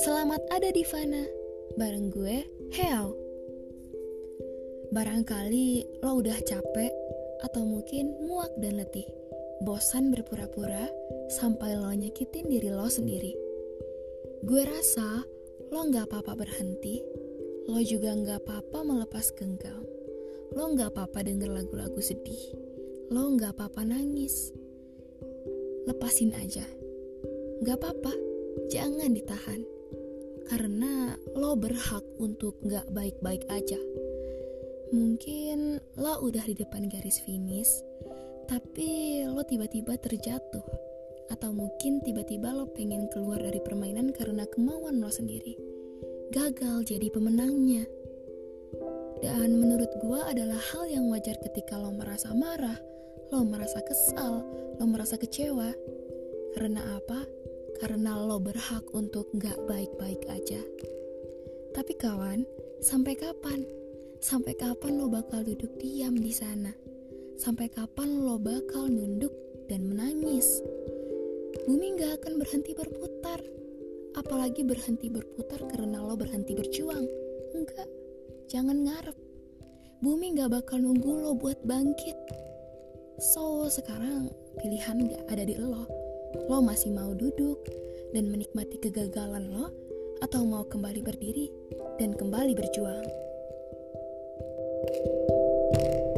Selamat ada di Fana, bareng gue, Heo. Barangkali lo udah capek atau mungkin muak dan letih, bosan berpura-pura sampai lo nyakitin diri lo sendiri. Gue rasa lo gak apa-apa berhenti, lo juga gak apa-apa melepas genggam, lo gak apa-apa denger lagu-lagu sedih, lo gak apa-apa nangis. Lepasin aja, gak apa-apa, jangan ditahan karena lo berhak untuk gak baik-baik aja. Mungkin lo udah di depan garis finish, tapi lo tiba-tiba terjatuh. Atau mungkin tiba-tiba lo pengen keluar dari permainan karena kemauan lo sendiri. Gagal jadi pemenangnya. Dan menurut gue adalah hal yang wajar ketika lo merasa marah, lo merasa kesal, lo merasa kecewa. Karena apa? karena lo berhak untuk gak baik-baik aja. Tapi kawan, sampai kapan? Sampai kapan lo bakal duduk diam di sana? Sampai kapan lo bakal nunduk dan menangis? Bumi gak akan berhenti berputar. Apalagi berhenti berputar karena lo berhenti berjuang. Enggak, jangan ngarep. Bumi gak bakal nunggu lo buat bangkit. So, sekarang pilihan gak ada di lo lo masih mau duduk dan menikmati kegagalan lo, atau mau kembali berdiri dan kembali berjuang. thank you